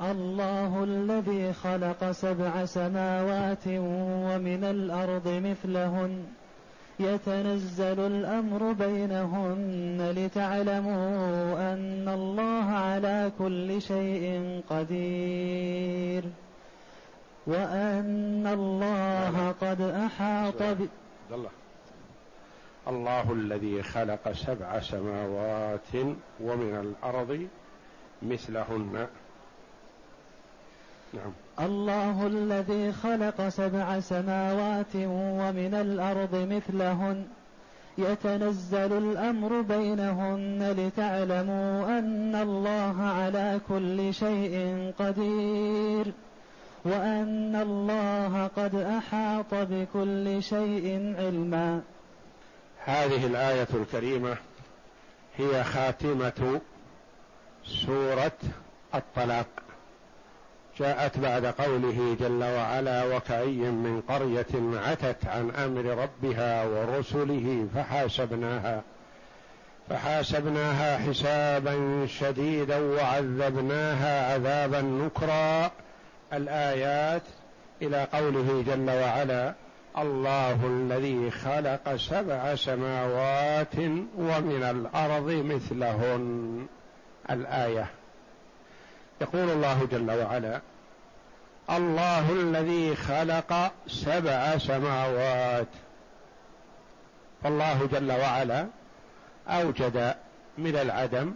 الله الذي خلق سبع سماوات ومن الأرض مثلهن. يتنزل الأمر بينهن لتعلموا أن الله على كل شيء قدير. وأن الله قد أحاط ب... الله الذي خلق سبع سماوات ومن الأرض مثلهن. نعم. الله الذي خلق سبع سماوات ومن الأرض مثلهن. يتنزل الأمر بينهن لتعلموا أن الله على كل شيء قدير. وأن الله قد أحاط بكل شيء علما. هذه الآية الكريمة هي خاتمة سورة الطلاق. جاءت بعد قوله جل وعلا وكأي من قرية عتت عن أمر ربها ورسله فحاسبناها فحاسبناها حسابا شديدا وعذبناها عذابا نكرا. الآيات إلى قوله جل وعلا الله الذي خلق سبع سماوات ومن الأرض مثلهن. الآية. يقول الله جل وعلا الله الذي خلق سبع سماوات. فالله جل وعلا أوجد من العدم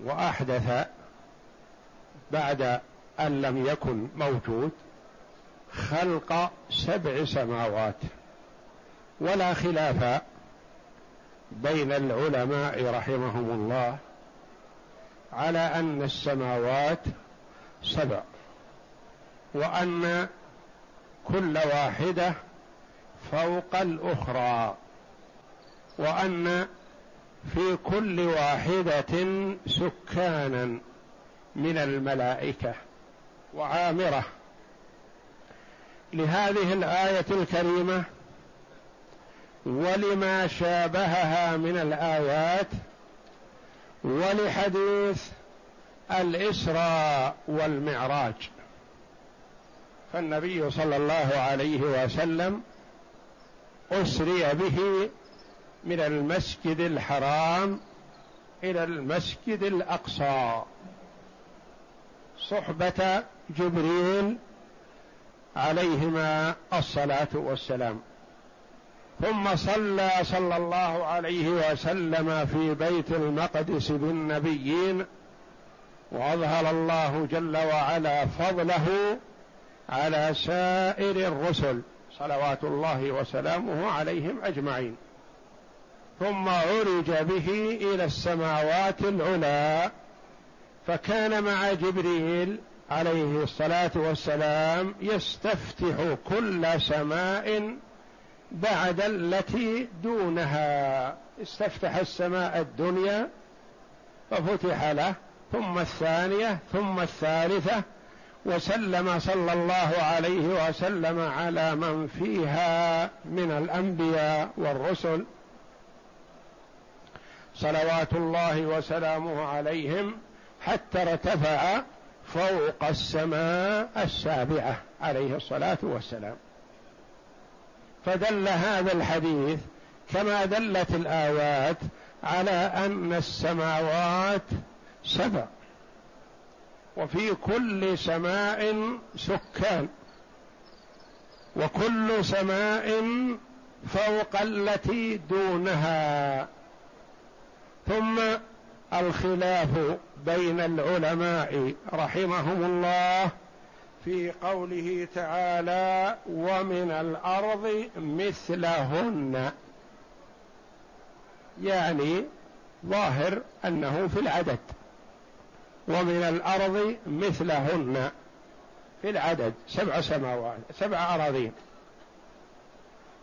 وأحدث بعد أن لم يكن موجود خلق سبع سماوات. ولا خلاف بين العلماء رحمهم الله على أن السماوات سبع وأن كل واحدة فوق الأخرى وأن في كل واحدة سكانا من الملائكة وعامرة. لهذه الآية الكريمة ولما شابهها من الآيات ولحديث الإسراء والمعراج. فالنبي صلى الله عليه وسلم أسري به من المسجد الحرام إلى المسجد الأقصى. صحبة جبريل عليهما الصلاة والسلام. ثم صلى صلى الله عليه وسلم في بيت المقدس بالنبيين وأظهر الله جل وعلا فضله على سائر الرسل صلوات الله وسلامه عليهم أجمعين. ثم عرج به إلى السماوات العلى فكان مع جبريل عليه الصلاة والسلام يستفتح كل سماء بعد التي دونها. استفتح السماء الدنيا ففتح له ثم الثانية ثم الثالثة وسلم صلى الله عليه وسلم على من فيها من الأنبياء والرسل. صلوات الله وسلامه عليهم حتى ارتفع فوق السماء السابعة عليه الصلاة والسلام. فدل هذا الحديث كما دلت الآيات على أن السماوات سبع. وفي كل سماء سكان. وكل سماء فوق التي دونها. ثم الخلاف بين العلماء رحمهم الله في قوله تعالى ومن الأرض مثلهن يعني ظاهر أنه في العدد. ومن الأرض مثلهن في العدد سبع سماوات سبع أراضين.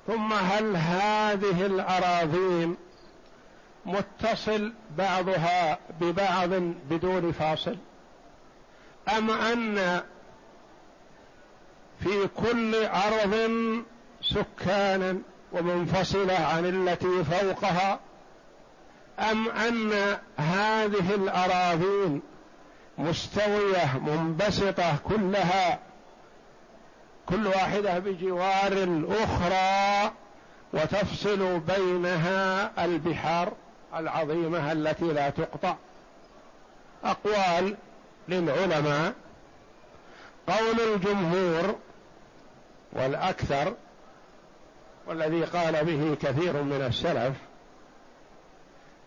ثم هل هذه الأراضين متصل بعضها ببعض بدون فاصل؟ أم أن في كل أرض سكانا ومنفصلة عن التي فوقها؟ أم أن هذه الأراضين مستوية منبسطة كلها. كل واحدة بجوار الأخرى وتفصل بينها البحار العظيمة التي لا تقطع. أقوال للعلماء. قول الجمهور والأكثر والذي قال به كثير من السلف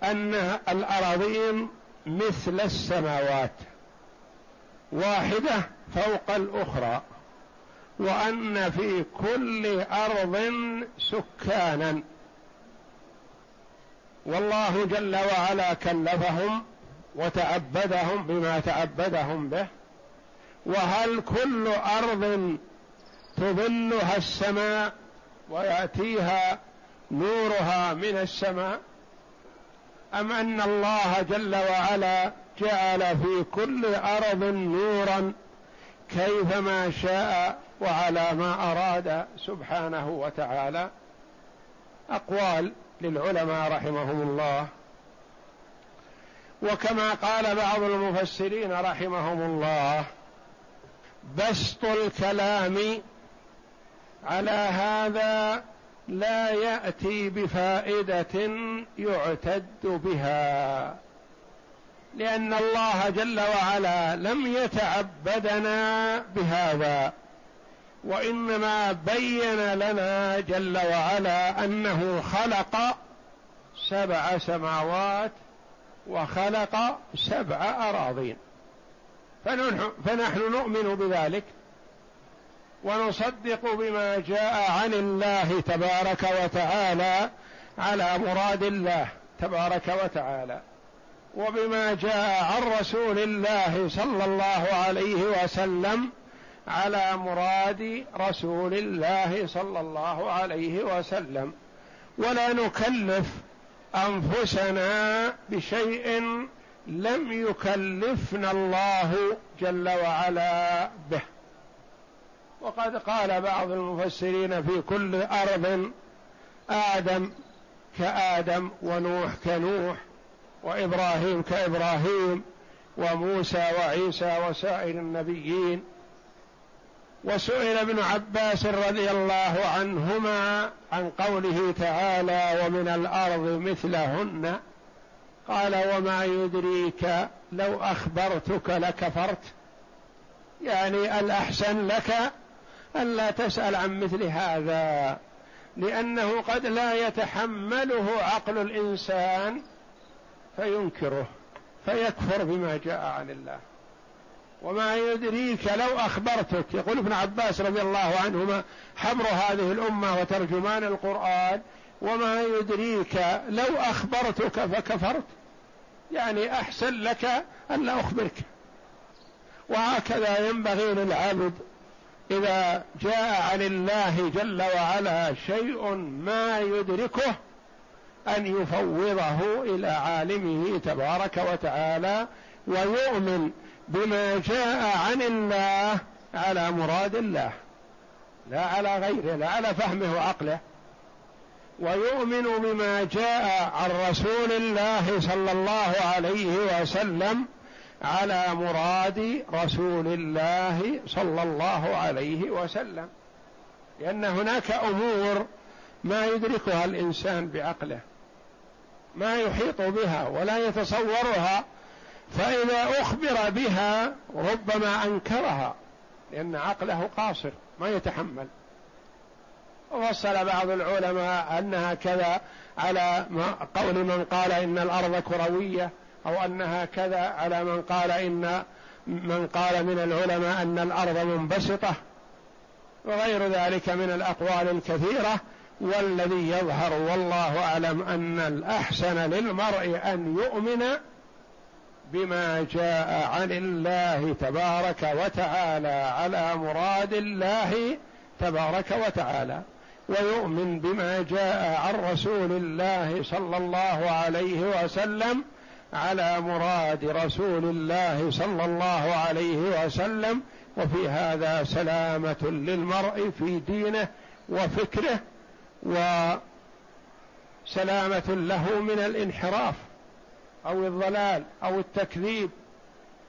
أن الأراضين مثل السماوات. واحدة فوق الأخرى وأن في كل أرض سكانا. والله جل وعلا كلفهم وتعبدهم بما تعبدهم به. وهل كل أرض تظلها السماء ويأتيها نورها من السماء؟ أم أن الله جل وعلا جعل في كل ارض نورا كيفما شاء وعلى ما أراد سبحانه وتعالى. أقوال للعلماء رحمهم الله. وكما قال بعض المفسرين رحمهم الله بسط الكلام على هذا لا يأتي بفائدة يعتد بها. لأن الله جل وعلا لم يتعبدنا بهذا وإنما بين لنا جل وعلا أنه خلق سبع سماوات وخلق سبع أراضين. فنحن نؤمن بذلك ونصدق بما جاء عن الله تبارك وتعالى على مراد الله تبارك وتعالى. وبما جاء عن رسول الله صلى الله عليه وسلم على مراد رسول الله صلى الله عليه وسلم. ولا نكلف أنفسنا بشيء لم يكلفنا الله جل وعلا به. وقد قال بعض المفسرين في كل أرض آدم كآدم ونوح كنوح. وإبراهيم كإبراهيم وموسى وعيسى وسائر النبيين. وسئل ابن عباس رضي الله عنهما عن قوله تعالى ومن الأرض مثلهن قال وما يدريك لو أخبرتك لكفرت يعني الأحسن لك الا تسأل عن مثل هذا لأنه قد لا يتحمله عقل الإنسان فينكره فيكفر بما جاء عن الله. وما يدريك لو أخبرتك. يقول ابن عباس رضي الله عنهما حبر هذه الأمة وترجمان القرآن. وما يدريك لو أخبرتك فكفرت. يعني أحسن لك أن لا أخبرك. وهكذا ينبغي للعبد إذا جاء عن الله جل وعلا شيء ما يدركه أن يفوضه إلى عالمه تبارك وتعالى ويؤمن بما جاء عن الله على مراد الله. لا على غيره لا على فهمه وعقله. ويؤمن بما جاء عن رسول الله صلى الله عليه وسلم على مراد رسول الله صلى الله عليه وسلم. لأن هناك أمور ما يدركها الإنسان بعقله. ما يحيط بها ولا يتصورها فإذا أخبر بها ربما أنكرها لأن عقله قاصر ما يتحمل. وفصل بعض العلماء أنها كذا على قول من قال إن الأرض كروية أو أنها كذا على من قال إن من قال من العلماء أن الأرض منبسطة وغير ذلك من الأقوال الكثيرة. والذي يظهر والله أعلم أن الأحسن للمرء أن يؤمن بما جاء عن الله تبارك وتعالى على مراد الله تبارك وتعالى ويؤمن بما جاء عن رسول الله صلى الله عليه وسلم على مراد رسول الله صلى الله عليه وسلم وفي هذا سلامة للمرء في دينه وفكره وسلامة له من الانحراف أو الضلال أو التكذيب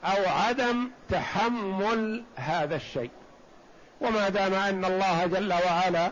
أو عدم تحمل هذا الشيء. وما دام أن الله جل وعلا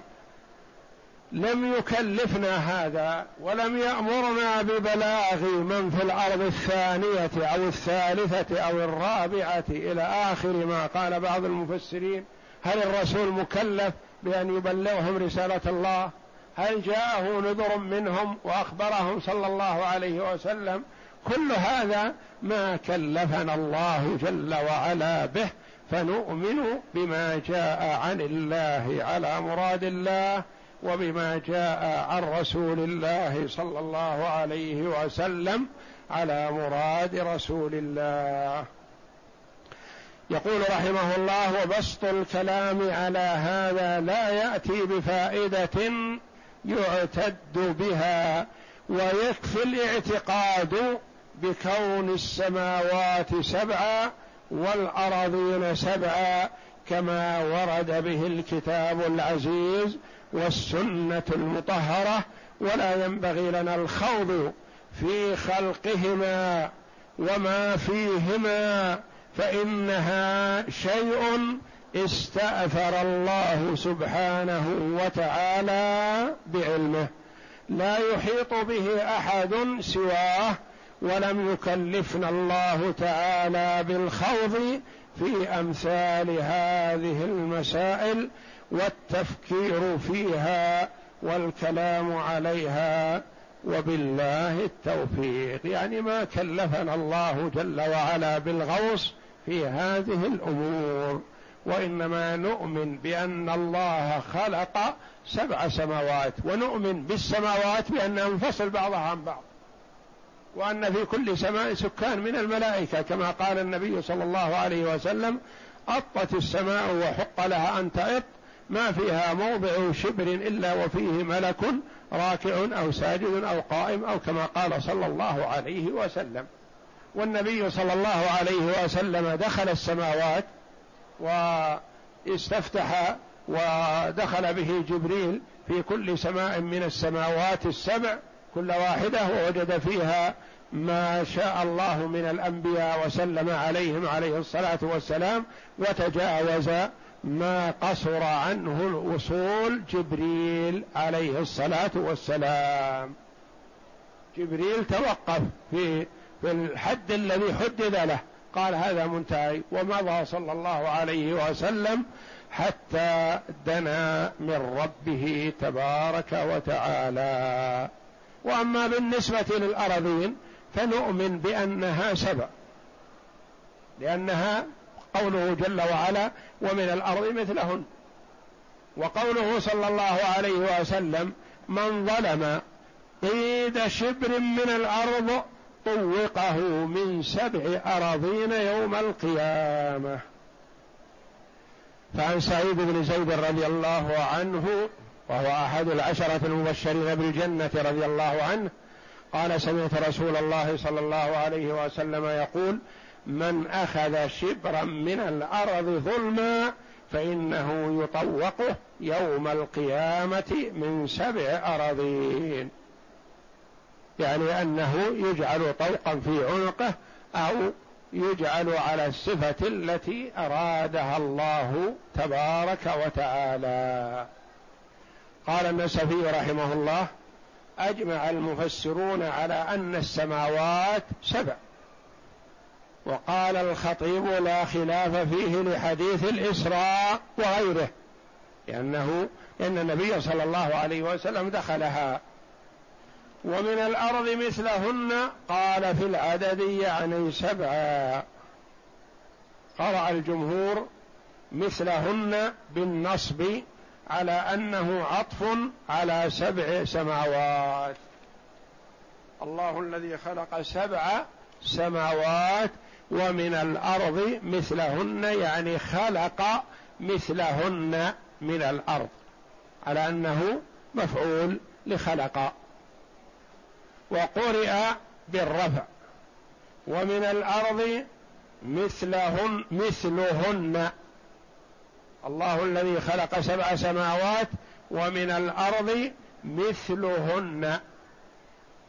لم يكلفنا هذا ولم يأمرنا ببلاغ من في الأرض الثانية أو الثالثة أو الرابعة إلى آخر ما قال بعض المفسرين هل الرسول مكلف بأن يبلغهم رسالة الله؟ هل جاءه نذر منهم وأخبرهم صلى الله عليه وسلم كل هذا ما كلفنا الله جل وعلا به فنؤمن بما جاء عن الله على مراد الله وبما جاء عن رسول الله صلى الله عليه وسلم على مراد رسول الله. يقول رحمه الله وبسط الكلام على هذا لا يأتي بفائدة يعتد بها ويكفي الاعتقاد بكون السماوات سبعا والارضين سبعا كما ورد به الكتاب العزيز والسنة المطهرة. ولا ينبغي لنا الخوض في خلقهما وما فيهما فإنها شيء استأثر الله سبحانه وتعالى بعلمه. لا يحيط به أحد سواه ولم يكلفنا الله تعالى بالخوض في أمثال هذه المسائل والتفكير فيها والكلام عليها وبالله التوفيق. يعني ما كلفنا الله جل وعلا بالغوص في هذه الأمور. وإنما نؤمن بأن الله خلق سبع سماوات ونؤمن بالسماوات بانها منفصل بعضها عن بعض وأن في كل سماء سكان من الملائكة كما قال النبي صلى الله عليه وسلم أطت السماء وحق لها أن تئط ما فيها موضع شبر إلا وفيه ملك راكع أو ساجد أو قائم أو كما قال صلى الله عليه وسلم. والنبي صلى الله عليه وسلم دخل السماوات واستفتح ودخل به جبريل في كل سماء من السماوات السبع كل واحدة ووجد فيها ما شاء الله من الأنبياء وسلم عليهم عليه الصلاة والسلام وتجاوز ما قصر عنه الوصول جبريل عليه الصلاة والسلام. جبريل توقف في في الحد الذي حدد له. قال هذا منتهي ومضى صلى الله عليه وسلم حتى دنا من ربه تبارك وتعالى. وأما بالنسبة للارضين فنؤمن بأنها سبع لأنها قوله جل وعلا ومن الأرض مثلهن. وقوله صلى الله عليه وسلم من ظلم قيد شبر من الأرض طوقه من سبع أراضين يوم القيامة. فعن سعيد بن زيد رضي الله عنه وهو أحد العشرة المبشرين بالجنة رضي الله عنه قال سمعت رسول الله صلى الله عليه وسلم يقول من أخذ شبرا من الأرض ظلما فإنه يطوقه يوم القيامة من سبع أراضين يعني أنه يجعل طوقا في عنقه أو يجعل على الصفة التي أرادها الله تبارك وتعالى. قال النسفي رحمه الله أجمع المفسرون على أن السماوات سبع. وقال الخطيب لا خلاف فيه لحديث الإسراء وغيره لأنه لأن النبي صلى الله عليه وسلم دخلها ومن الأرض مثلهن قال في العدد يعني سبعا. قرأ الجمهور مثلهن بالنصب على أنه عطف على سبع سماوات. الله الذي خلق سبع سماوات ومن الأرض مثلهن يعني خلق مثلهن من الأرض على أنه مفعول لخلق. وقرئ بالرفع. ومن الأرض مثلهن مثلهن. الله الذي خلق سبع سماوات ومن الأرض مثلهن.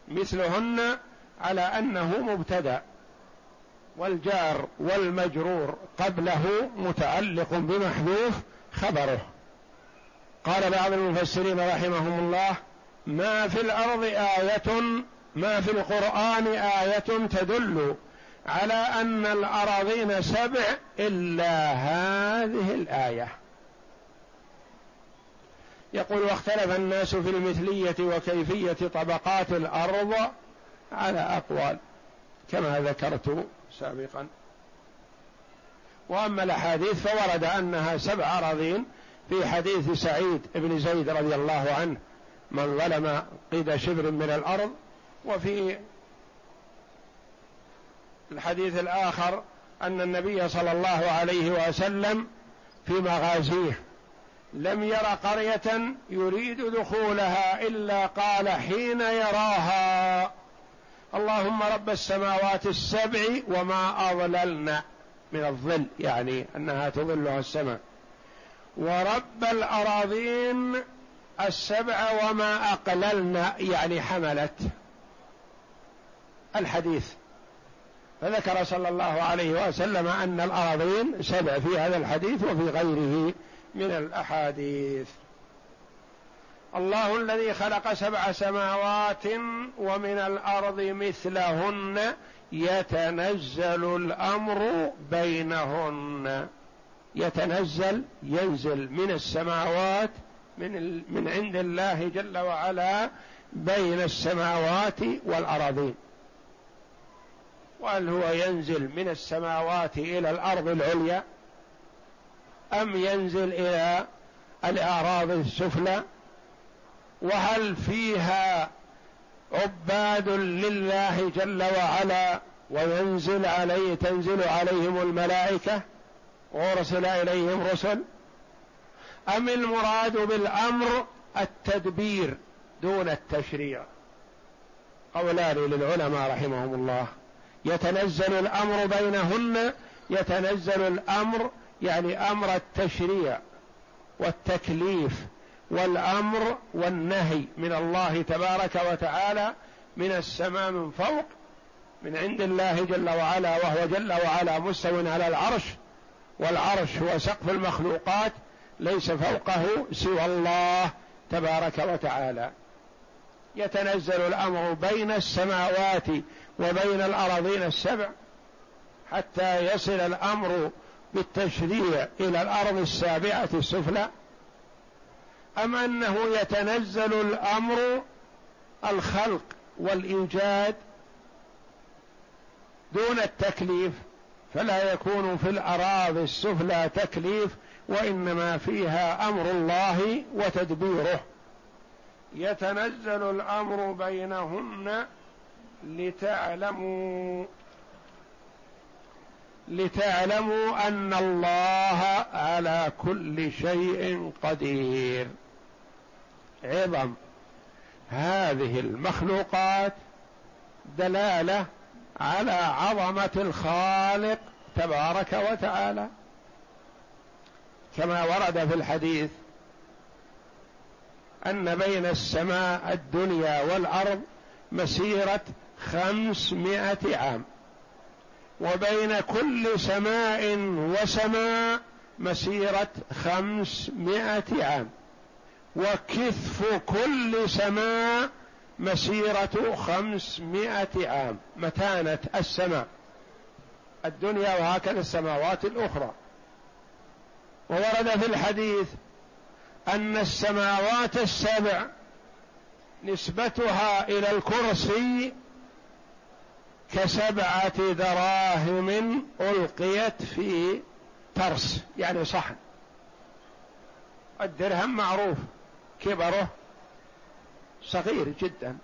مثلهن على أنه مبتدأ. والجار والمجرور قبله متعلق بمحذوف خبره. قال بعض المفسرين رحمهم الله ما في الأرض آية ما في القرآن آية تدل على أن الأراضين سبع إلا هذه الآية. يقول واختلف الناس في المثلية وكيفية طبقات الأرض على أقوال كما ذكرت سابقا. وأما الأحاديث فورد أنها سبع أراضين في حديث سعيد بن زيد رضي الله عنه من ظلم قيد شبر من الأرض وفي الحديث الآخر أن النبي صلى الله عليه وسلم في مغازيه لم ير قرية يريد دخولها إلا قال حين يراها اللهم رب السماوات السبع وما أضللن. من الظل يعني أنها تظلها السماء. ورب الأراضين السبع وما أقللن يعني حملت. الحديث. فذكر صلى الله عليه وسلم أن الأراضين سبع في هذا الحديث وفي غيره من الأحاديث. الله الذي خلق سبع سماوات ومن الأرض مثلهن يتنزل الأمر بينهن. يتنزل ينزل من السماوات من من عند الله جل وعلا بين السماوات والأراضين. وهل هو ينزل من السماوات إلى الأرض العليا؟ أم ينزل إلى الأراضي السفلى؟ وهل فيها عباد لله جل وعلا وينزل عليه تنزل عليهم الملائكة؟ وارسل إليهم رسل. أم المراد بالأمر التدبير دون التشريع؟ قولان للعلماء رحمهم الله. يتنزل الأمر بينهن يتنزل الأمر يعني أمر التشريع والتكليف والأمر والنهي من الله تبارك وتعالى من السماء من فوق من عند الله جل وعلا وهو جل وعلا مستو على العرش والعرش هو سقف المخلوقات ليس فوقه سوى الله تبارك وتعالى. يتنزل الأمر بين السماوات وبين الارضين السبع حتى يصل الأمر بالتشريع إلى الأرض السابعة السفلى. أم أنه يتنزل الأمر الخلق والإيجاد دون التكليف فلا يكون في الأراضي السفلى تكليف وإنما فيها أمر الله وتدبيره. يتنزل الأمر بينهن لتعلموا لتعلموا أن الله على كل شيء قدير. عظم. هذه المخلوقات دلالة على عظمة الخالق تبارك وتعالى. كما ورد في الحديث أن بين السماء الدنيا والأرض مسيرة خمسمائة عام. وبين كل سماء وسماء مسيرة خمسمائة عام. وكثف كل سماء مسيرة خمسمائة عام. متانة السماء. الدنيا وهكذا السماوات الأخرى. وورد في الحديث أن السماوات السبع نسبتها إلى الكرسي كسبعة دراهم ألقيت في ترس يعني صحن. الدرهم معروف كبره صغير جدا.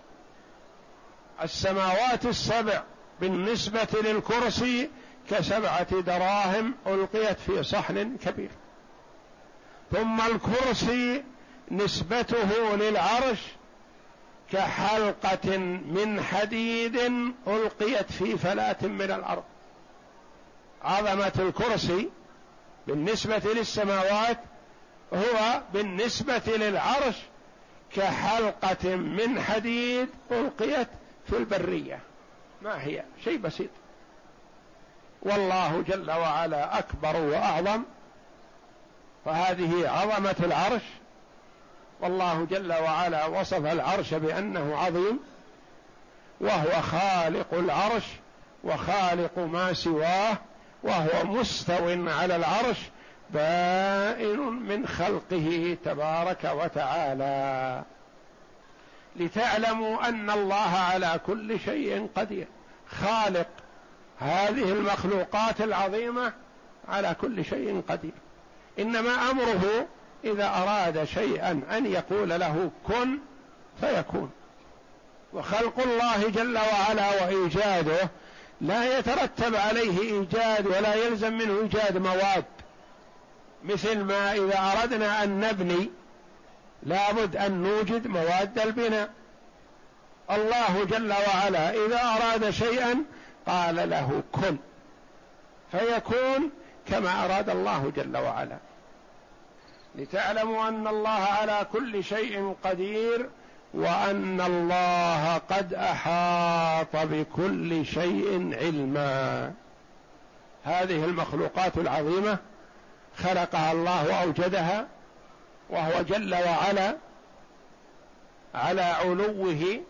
السماوات السبع بالنسبة للكرسي كسبعة دراهم ألقيت في صحن كبير. ثم الكرسي نسبته للعرش كحلقة من حديد ألقيت في فلاة من الأرض. عظمة الكرسي بالنسبة للسماوات هو بالنسبة للعرش كحلقة من حديد ألقيت في البرية. ما هي؟ شيء بسيط. والله جل وعلا أكبر وأعظم. فهذه عظمة العرش والله جل وعلا وصف العرش بأنه عظيم وهو خالق العرش وخالق ما سواه وهو مستو على العرش بائن من خلقه تبارك وتعالى. لتعلموا أن الله على كل شيء قدير. خالق هذه المخلوقات العظيمة على كل شيء قدير. إنما أمره إذا أراد شيئا أن يقول له كن فيكون. وخلق الله جل وعلا وإيجاده لا يترتب عليه إيجاد ولا يلزم منه إيجاد مواد. مثل ما إذا أردنا أن نبني لابد أن نوجد مواد البناء. الله جل وعلا إذا أراد شيئا قال له كن فيكون كما أراد الله جل وعلا. لتعلموا أن الله على كل شيء قدير وأن الله قد أحاط بكل شيء علما. هذه المخلوقات العظيمة خلقها الله وأوجدها وهو جل وعلا على علوه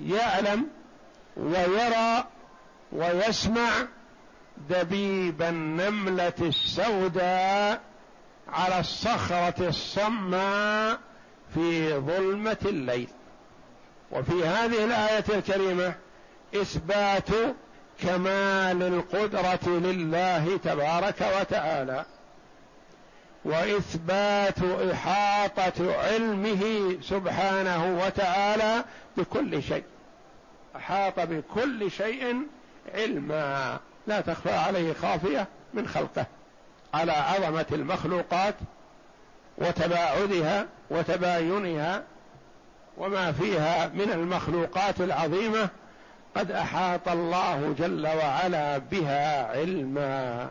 يعلم ويرى ويسمع دبيب النملة السوداء على الصخرة الصماء في ظلمة الليل. وفي هذه الآية الكريمة إثبات كمال القدرة لله تبارك وتعالى وإثبات إحاطة علمه سبحانه وتعالى بكل شيء. أحاط بكل شيء علما. لا تخفى عليه خافية من خلقه. على عظمة المخلوقات وتباعدها وتباينها وما فيها من المخلوقات العظيمة قد أحاط الله جل وعلا بها علما.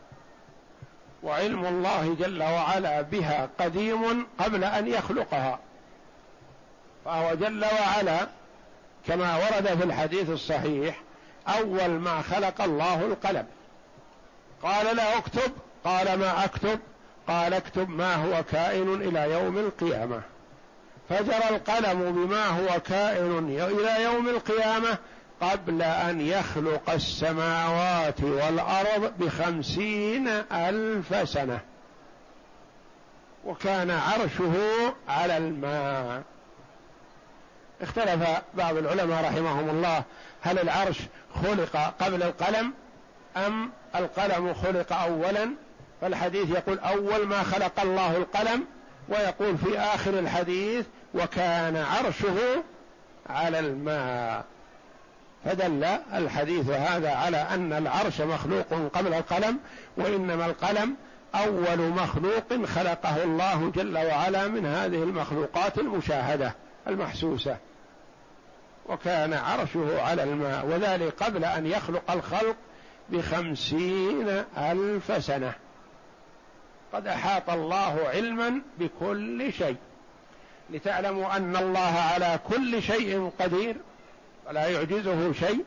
وعلم الله جل وعلا بها قديم قبل أن يخلقها. فهو جل وعلا كما ورد في الحديث الصحيح أول ما خلق الله القلم. قال له اكتب قال ما أكتب؟ قال اكتب ما هو كائن إلى يوم القيامة. فجرى القلم بما هو كائن إلى يوم القيامة قبل أن يخلق السماوات والأرض بخمسين ألف سنة. وكان عرشه على الماء. اختلف بعض العلماء رحمهم الله هل العرش خلق قبل القلم أم القلم خلق أولا فالحديث يقول أول ما خلق الله القلم ويقول في آخر الحديث وكان عرشه على الماء. فدل الحديث هذا على أن العرش مخلوق قبل القلم وإنما القلم أول مخلوق خلقه الله جل وعلا من هذه المخلوقات المشاهدة المحسوسة. وكان عرشه على الماء وذلك قبل أن يخلق الخلق بخمسين ألف سنة. قد أحاط الله علما بكل شيء. لتعلموا أن الله على كل شيء قدير ولا يعجزه شيء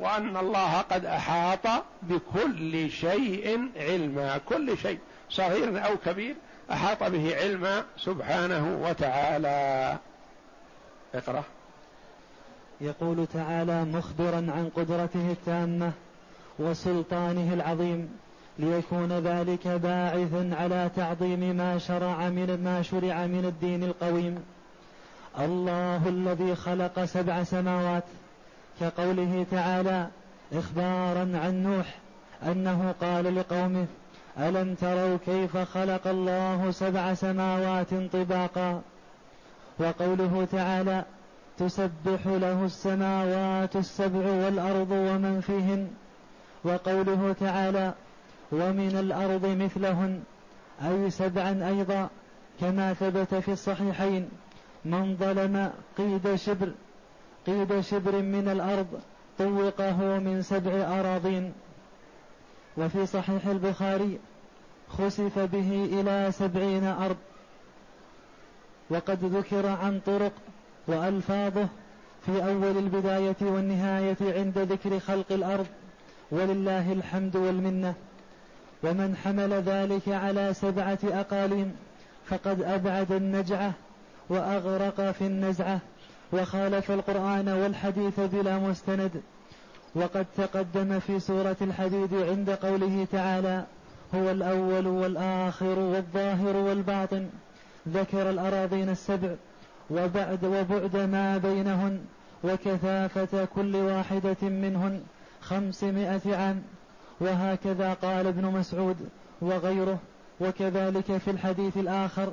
وأن الله قد أحاط بكل شيء علما كل شيء صغير أو كبير أحاط به علما سبحانه وتعالى. اقرأ. يقول تعالى مخبرا عن قدرته التامة وسلطانه العظيم. ليكون ذلك باعثا على تعظيم ما شرع من ما شرع من الدين القويم. الله الذي خلق سبع سماوات كقوله تعالى إخبارا عن نوح أنه قال لقومه ألم تروا كيف خلق الله سبع سماوات طباقا؟ وقوله تعالى تسبح له السماوات السبع والأرض ومن فيهن. وقوله تعالى ومن الأرض مثلهن أي سبعا أيضا كما ثبت في الصحيحين. من ظلم قيد شبر قيد شبر من الأرض طوقه من سبع أراضين. وفي صحيح البخاري خسف به إلى سبعين أرض. وقد ذكر عن طرق وألفاظه في أول البداية والنهاية عند ذكر خلق الأرض. ولله الحمد والمنة. ومن حمل ذلك على سبعة أقاليم فقد أبعد النجعة وأغرق في النزعة وخالف القرآن والحديث بلا مستند. وقد تقدم في سورة الحديد عند قوله تعالى هو الأول والآخر والظاهر والباطن. ذكر الأراضين السبع وبعد وبعد ما بينهن وكثافة كل واحدة منهن خمسمائة عام. وهكذا قال ابن مسعود وغيره وكذلك في الحديث الآخر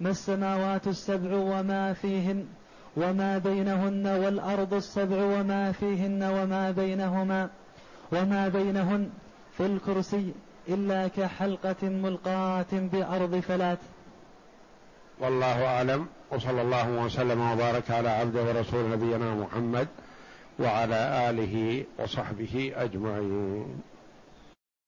ما السماوات السبع وما فيهن وما بينهن والأرض السبع وما فيهن وما بينهما وما بينهن في الكرسي إلا كحلقة ملقاة بأرض فلات. والله أعلم وصلى الله وسلم وبارك على عبده ورسول نبينا محمد وعلى آله وصحبه أجمعين.